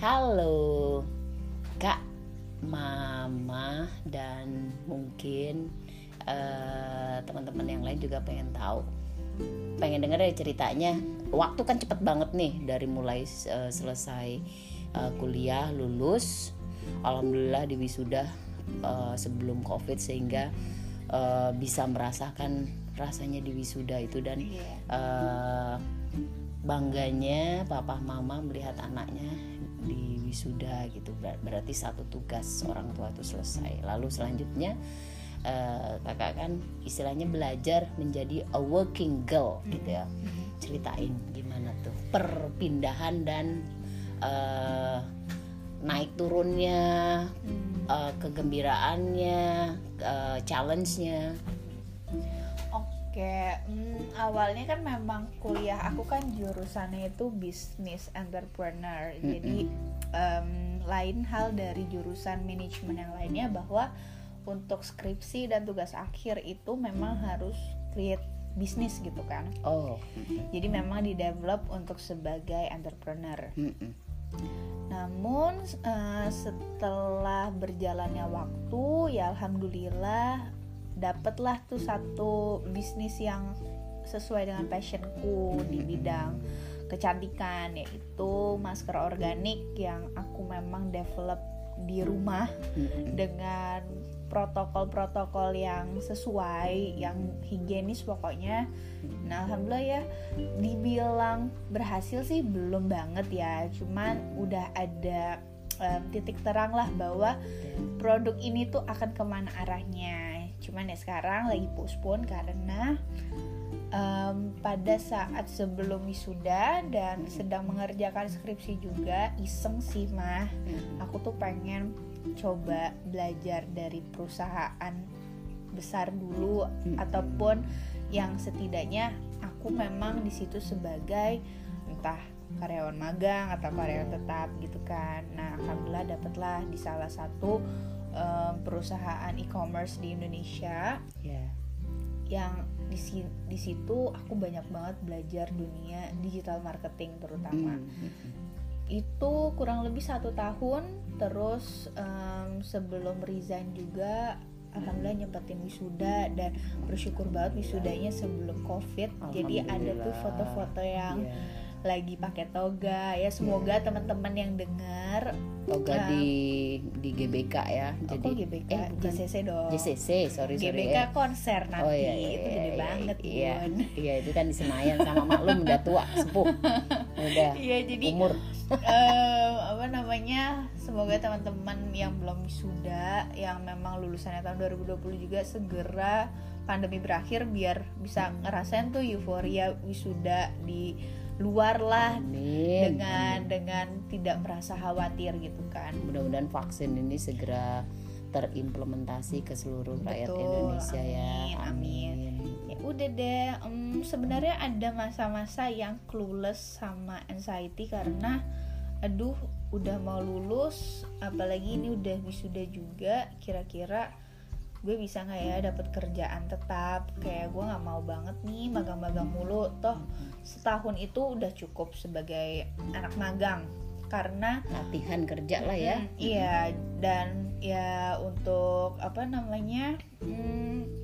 Halo. Kak, Mama dan mungkin uh, teman-teman yang lain juga pengen tahu. Pengen denger ya ceritanya. Waktu kan cepet banget nih dari mulai uh, selesai uh, kuliah lulus. Alhamdulillah di wisuda uh, sebelum covid sehingga uh, bisa merasakan rasanya di wisuda itu dan uh, bangganya papa mama melihat anaknya di wisuda gitu. Ber berarti satu tugas orang tua itu selesai. Lalu selanjutnya uh, kakak kan istilahnya belajar menjadi a working girl gitu ya. Ceritain gimana tuh perpindahan dan uh, naik turunnya uh, kegembiraannya uh, challenge-nya Oke, hmm, awalnya kan memang kuliah aku kan jurusannya itu bisnis entrepreneur. Mm-hmm. Jadi um, lain hal dari jurusan manajemen yang lainnya bahwa untuk skripsi dan tugas akhir itu memang harus create bisnis gitu kan. Oh. Jadi memang di develop untuk sebagai entrepreneur. Mm-hmm. Namun uh, setelah berjalannya waktu, ya alhamdulillah dapatlah tuh satu bisnis yang sesuai dengan passionku di bidang kecantikan yaitu masker organik yang aku memang develop di rumah dengan protokol-protokol yang sesuai, yang higienis pokoknya. Nah, alhamdulillah ya dibilang berhasil sih belum banget ya, cuman udah ada um, titik terang lah bahwa produk ini tuh akan ke mana arahnya cuman ya sekarang lagi postpone karena um, pada saat sebelum wisuda dan sedang mengerjakan skripsi juga iseng sih mah. Aku tuh pengen coba belajar dari perusahaan besar dulu ataupun yang setidaknya aku memang di situ sebagai entah karyawan magang atau karyawan tetap gitu kan. Nah alhamdulillah dapatlah di salah satu um, perusahaan e-commerce di Indonesia. Yeah. yang di, di situ aku banyak banget belajar dunia digital marketing terutama. Mm -hmm. itu kurang lebih satu tahun terus um, sebelum resign juga alhamdulillah nyempetin wisuda dan bersyukur banget wisudanya sebelum covid. Jadi ada tuh foto-foto yang yeah lagi pakai toga ya. Semoga teman-teman yang dengar toga uh, di di GBK ya. Oh, jadi GBK eh, JCC dong. JCC sorry sorry GBK ya. konser nanti oh, iya, iya, itu gede iya, banget iya, iya itu kan di Senayan sama maklum udah tua sepuh. Udah iya jadi umur. uh, apa namanya semoga teman-teman yang belum sudah yang memang lulusannya tahun 2020 juga segera pandemi berakhir biar bisa ngerasain tuh euforia wisuda di luar lah Amin. dengan dengan tidak merasa khawatir gitu kan mudah-mudahan vaksin ini segera terimplementasi ke seluruh Betul, rakyat Indonesia amin, ya amin, amin. ya udah deh um, sebenarnya ada masa-masa yang clueless sama anxiety karena aduh udah mau lulus apalagi ini udah wisuda juga kira-kira gue bisa nggak ya dapat kerjaan tetap? Kayak gue nggak mau banget nih magang-magang mulu. Toh setahun itu udah cukup sebagai anak magang. Karena latihan kerja lah ya. Hmm, iya. Dan ya untuk apa namanya hmm,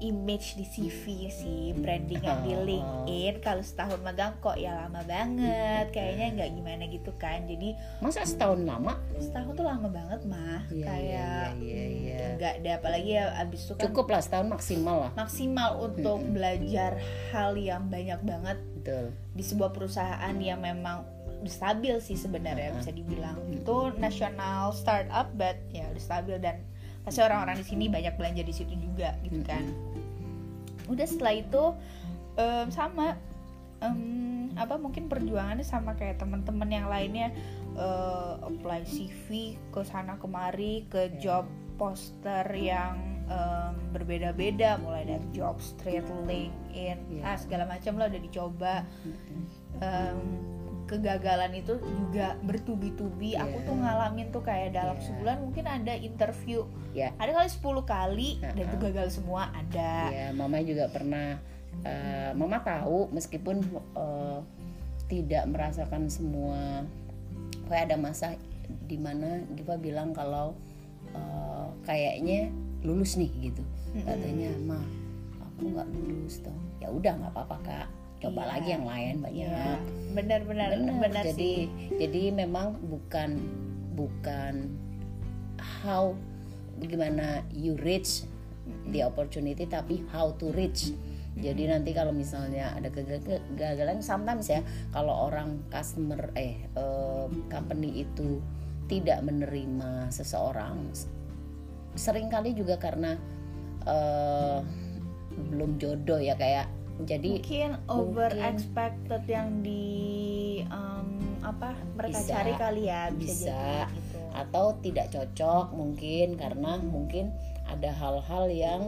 image di CV sih branding yang di oh. LinkedIn kalau setahun magang kok ya lama banget kayaknya nggak gimana gitu kan jadi masa setahun lama setahun tuh lama banget mah yeah, kayak yeah, yeah, yeah, nggak ada apalagi ya abis itu kan cukup lah setahun maksimal lah maksimal untuk hmm. belajar hal yang banyak banget Betul. di sebuah perusahaan yang memang stabil sih sebenarnya uh -huh. bisa dibilang itu nasional startup but ya udah stabil dan pasti orang-orang di sini banyak belanja di situ juga gitu kan. Udah setelah itu um, sama um, apa mungkin perjuangannya sama kayak teman-teman yang lainnya uh, apply CV ke sana kemari ke job poster yang um, berbeda-beda mulai dari job street LinkedIn yeah. ah segala macam lah udah dicoba. Um, kegagalan itu juga bertubi-tubi yeah. aku tuh ngalamin tuh kayak dalam yeah. sebulan mungkin ada interview yeah. ada kali 10 kali uh -huh. dan itu gagal semua ada yeah, mama juga pernah uh, mama tahu meskipun uh, tidak merasakan semua kayak ada masa di mana Giva bilang kalau uh, kayaknya lulus nih gitu katanya mah aku nggak lulus toh ya udah nggak apa-apa kak coba Iya. lagi yang lain banyak Iya, benar-benar Benar, benar jadi sih. jadi memang bukan bukan how gimana you reach the opportunity tapi how to reach. Jadi nanti kalau misalnya ada kegag- kegagalan sometimes ya kalau orang customer eh eh, company itu tidak menerima seseorang sering kali juga karena eh, belum jodoh ya kayak jadi mungkin over expected yang di em, apa mereka Bisa, cari kali ya bisa, bisa. jadi gitu. Atau tidak cocok mungkin karena mungkin ada hal-hal yang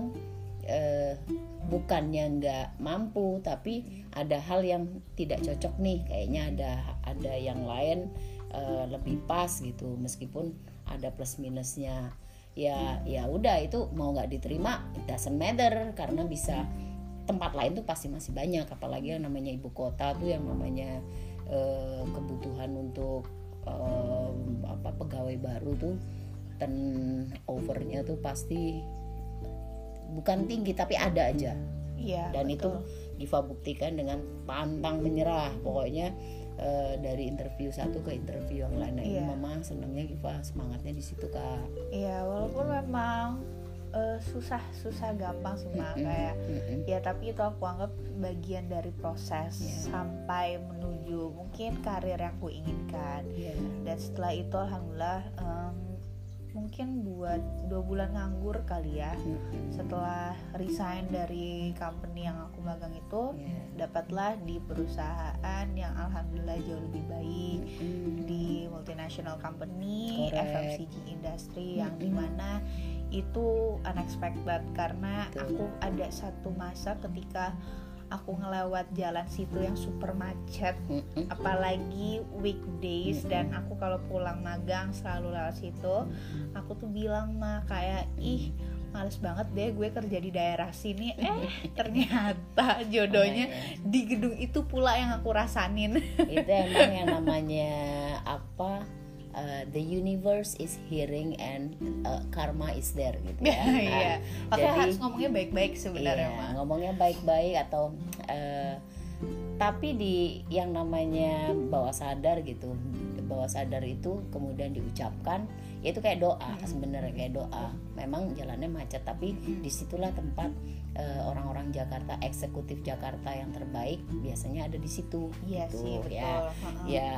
eh, bukannya nggak mampu tapi ada hal yang tidak cocok nih. Kayaknya ada ada yang lain eh, lebih pas gitu. Meskipun ada plus minusnya. Ya ya udah itu mau nggak diterima it doesn't matter. Karena bisa tempat lain tuh pasti masih banyak apalagi yang namanya ibu kota tuh yang namanya eh, kebutuhan untuk eh, apa pegawai baru tuh turnovernya tuh pasti bukan tinggi tapi ada aja iya dan betul. itu Giva buktikan dengan pantang menyerah pokoknya eh, dari interview satu ke interview yang lain nah ini Iya. mama senangnya Giva semangatnya di situ kak iya walaupun memang eh, susah susah gampang sih mah Mm-mm, kayak mm-mm. ya tapi itu aku anggap bagian dari proses Iya. sampai menuju mungkin karir yang aku inginkan Iya. dan setelah itu alhamdulillah em, mungkin buat dua bulan nganggur kali ya Mm-mm. setelah resign dari company yang aku magang itu Iya. dapatlah di perusahaan yang alhamdulillah jauh lebih baik Mm-mm. di multinational company Correct. FMCG industry yang Mm-mm. di mana itu unexpected karena Betul. aku ada satu masa ketika aku ngelewat jalan situ yang super macet apalagi weekdays dan aku kalau pulang magang selalu lewat situ aku tuh bilang mah kayak ih males banget deh gue kerja di daerah sini. Eh ternyata jodohnya di gedung itu pula yang aku rasanin. Itu emang yang namanya apa uh, the universe is hearing and uh, karma is there gitu ya. Iya. Nah, makanya jadi- harus ngomongnya baik-baik sebenarnya iya, mah ngomongnya baik-baik atau uh, tapi di yang namanya bawah sadar gitu bawah sadar itu kemudian diucapkan ya itu kayak doa sebenarnya kayak doa. Memang jalannya macet tapi di situlah tempat uh, orang-orang Jakarta eksekutif Jakarta yang terbaik biasanya ada di situ iya gitu, sih betul. Ya Heeh. ya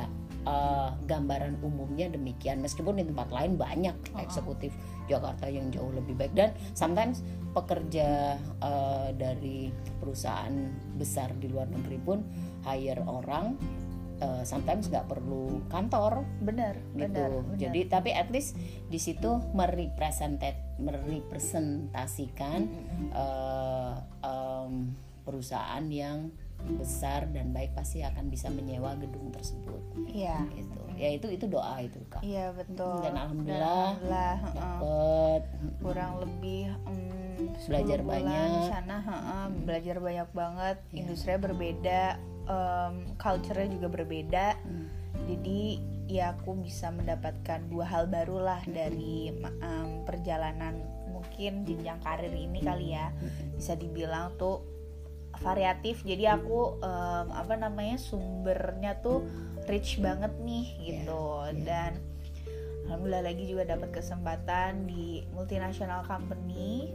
eh, gambaran umumnya demikian. Meskipun di tempat lain banyak eksekutif Jakarta yang jauh lebih baik. Dan sometimes pekerja eh, dari perusahaan besar di luar negeri pun hire orang eh, sometimes nggak perlu kantor. Benar gitu. benar benar. jadi tapi at least di situ merepresentat merepresentasikan eh, em, perusahaan yang besar dan baik pasti akan bisa menyewa gedung tersebut. Iya. Gitu. Ya itu itu doa itu kak. Iya betul. Dan alhamdulillah, alhamdulillah, dapet. Kurang lebih 10 Belajar bulan banyak. di sana heeh, belajar banyak banget. Iya. industrinya berbeda em, culture-nya juga berbeda. Hmm. jadi ya aku bisa mendapatkan dua hal baru lah dari ma- em, perjalanan mungkin jenjang karir ini kali ya. Bisa dibilang tuh variatif. Jadi aku em, apa namanya sumbernya tuh rich banget nih gitu. iya. dan alhamdulillah lagi juga dapat kesempatan di multinational company.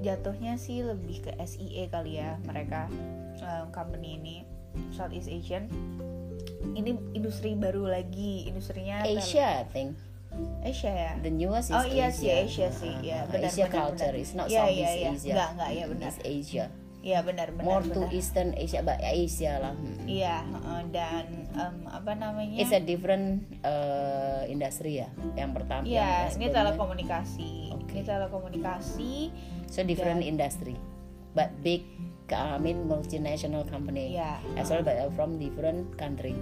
Jatuhnya sih lebih ke SIA kali ya mereka em, company ini Southeast Asian. Ini industri baru lagi industrinya Asia I think. Asia ya? The newest is Oh iya Asia. sih. Asia sih Uh, ya benar Asia benar, culture benar. is not Iya, Southeast iya, iya. Asia. Enggak enggak ya benar. It's Asia iya benar benar more to. Eastern Asia Asia lah iya dan em, apa namanya It's a different uh, industry ya. Yang pertama. Iya, ini telekomunikasi. Oke. Ini telekomunikasi. So different industry, but big. I mean multinational company. Iya. As well, but from different country.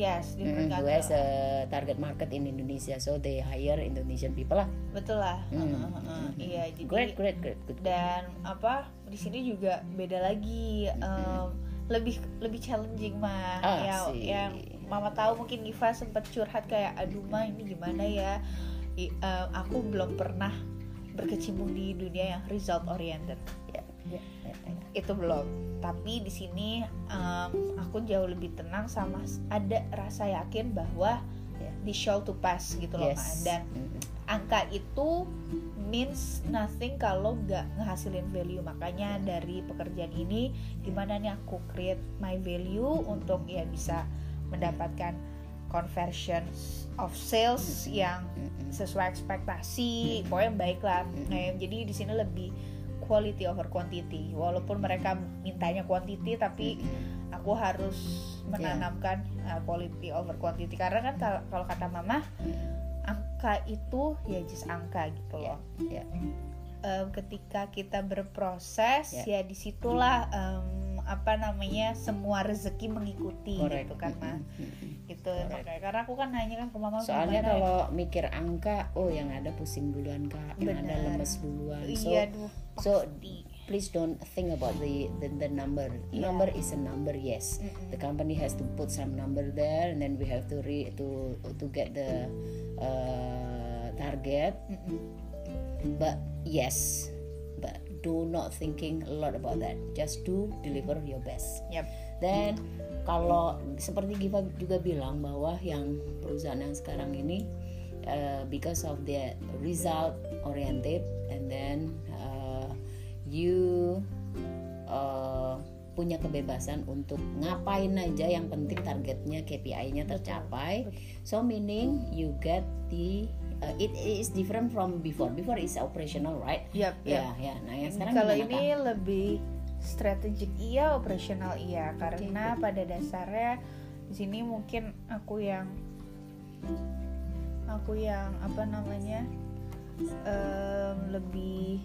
Yes, different Mm, who country. has a target market in Indonesia, so they hire Indonesian people lah. Betul lah. Mm, Heeh, heeh. Iya, jadi Great, great, great, good. dan apa di sini juga beda lagi em, lebih lebih challenging mah Ah, yang yang mama tahu mungkin Giva sempat curhat kayak aduh ma ini gimana ya I, uh, aku belum pernah berkecimpung di dunia yang result oriented ya, ya, ya, ya. itu belum tapi di sini um, aku jauh lebih tenang sama ada rasa yakin bahwa Yeah. di show to pass gitu loh. Yes. dan angka itu means nothing kalau nggak ngehasilin value. Makanya dari pekerjaan ini gimana nih aku create my value untuk ya bisa mendapatkan conversion of sales yang sesuai ekspektasi. Pokoknya baik lah nah, jadi di sini lebih quality over quantity. Walaupun mereka mintanya quantity tapi aku harus menanamkan uh, quality over quantity. Karena kan kalau- kalau kata mama angka itu ya just angka gitu loh. Ya. Em, ketika kita berproses Ya. ya di situlah em, apa namanya semua rezeki mengikuti Correct. gitu kan. Mm-mm. gitu makanya karena aku kan nanya kan ke mama Soalnya gimana ya? kalau mikir angka, oh yang ada pusing duluan kak, yang ada lemes duluan. So, iya duh so please don't think about the the, the number. Yeah. Number is a number, yes. Mm-mm. The company has to put some number there, and then we have to re to to get the uh, target. Mm-mm. But yes, but do not thinking a lot about that. Just do deliver your best. Yap. Dan kalau seperti Giva juga bilang bahwa yang perusahaan yang sekarang ini uh, because of the result oriented and then uh, you punya kebebasan untuk ngapain aja yang penting targetnya KPI-nya tercapai. So meaning you get the uh, it is different from before. Before is operational, right? Yap, yap. Ya, ya. Nah, yang sekarang kalau gimana, ini lebih strategik iya operasional iya karena pada dasarnya di sini mungkin aku yang aku yang apa namanya em, lebih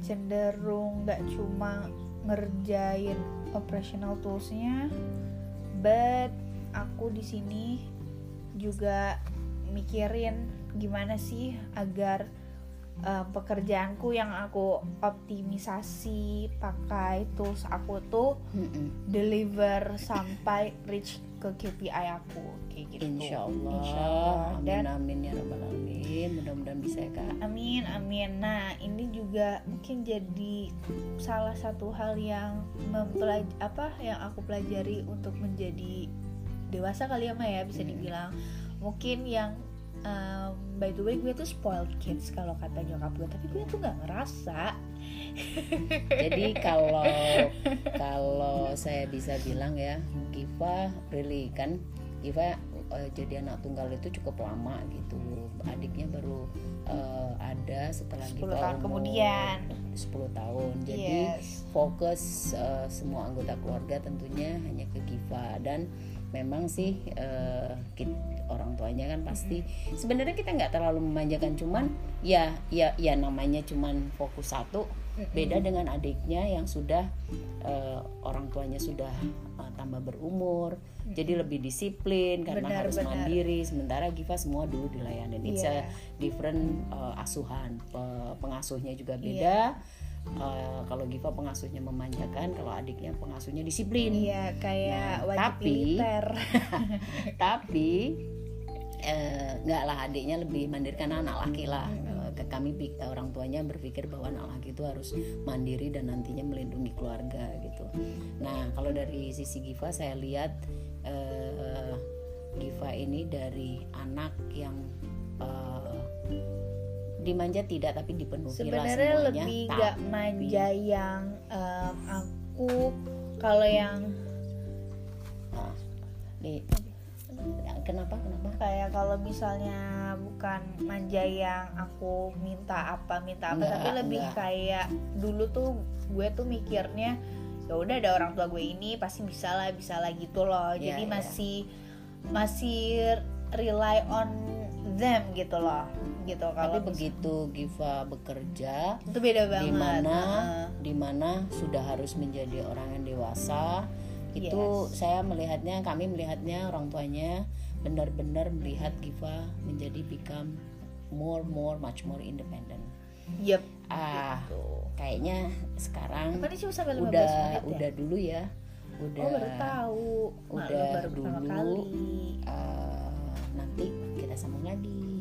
cenderung nggak cuma ngerjain operational toolsnya but aku di sini juga mikirin gimana sih agar uh, pekerjaanku yang aku optimisasi pakai tools aku tuh deliver sampai reach ke KPI aku kayak gitu. Insya Allah, Insya Allah. amin Dan amin ya rabbal alamin. Mudah-mudahan bisa ya kak. amin amin. Nah ini juga mungkin jadi salah satu hal yang mempelaj apa yang aku pelajari untuk menjadi dewasa kali ya Maya bisa Hmm. dibilang mungkin yang um, by the way gue tuh spoiled kids kalau kata nyokap gue tapi gue tuh nggak ngerasa Jadi kalau kalau saya bisa bilang ya, Giva really kan Giva eh, jadi anak tunggal itu cukup lama gitu. Adiknya baru eh, ada setelah 10 Giva tahun umur kemudian. 10 tahun. Jadi Yes. fokus eh, semua anggota keluarga tentunya hanya ke Giva dan memang sih eh, kit- orang tuanya kan pasti sebenarnya kita nggak terlalu memanjakan cuman ya ya ya namanya cuman fokus satu. Beda dengan adiknya yang sudah eh, orang tuanya sudah eh, tambah berumur jadi lebih disiplin karena Benar, harus benar. mandiri. Sementara Giva semua dulu dilayanin it's Iya. a different eh, asuhan. Pe- pengasuhnya juga beda Eh, kalau Giva pengasuhnya memanjakan kalau adiknya pengasuhnya disiplin. Iya kayak Nah, wajib tapi- militer. tapi eh, nggak lah adiknya lebih mandiri karena anak laki lah. Ke kami orang tuanya berpikir bahwa anak laki itu harus mandiri dan nantinya melindungi keluarga gitu. Nah kalau dari sisi Giva saya lihat eh, Giva ini dari anak yang eh, dimanja tidak tapi dipenuhi lah Sebenarnya semuanya lebih Tapi- manja yang em, aku kalau yang Nah, di kenapa kenapa kayak kalau misalnya bukan manja yang aku minta apa minta apa Enggak, tapi lebih enggak. kayak dulu tuh gue tuh mikirnya ya udah ada orang tua gue ini pasti bisa lah bisa lah gitu loh Iya, jadi iya. masih masih rely on them gitu loh gitu tapi kalau begitu Giva bekerja itu beda banget di mana Heeh. di mana sudah harus menjadi orang yang dewasa itu Yes. saya melihatnya kami melihatnya orang tuanya benar-benar melihat Giva menjadi become more more much more independent Yep, ah gitu. kayaknya sekarang Apa ini cuma sampai 15 udah menit ya? udah dulu ya udah oh baru tahu udah baru pertama dulu kali sama sambung lagi.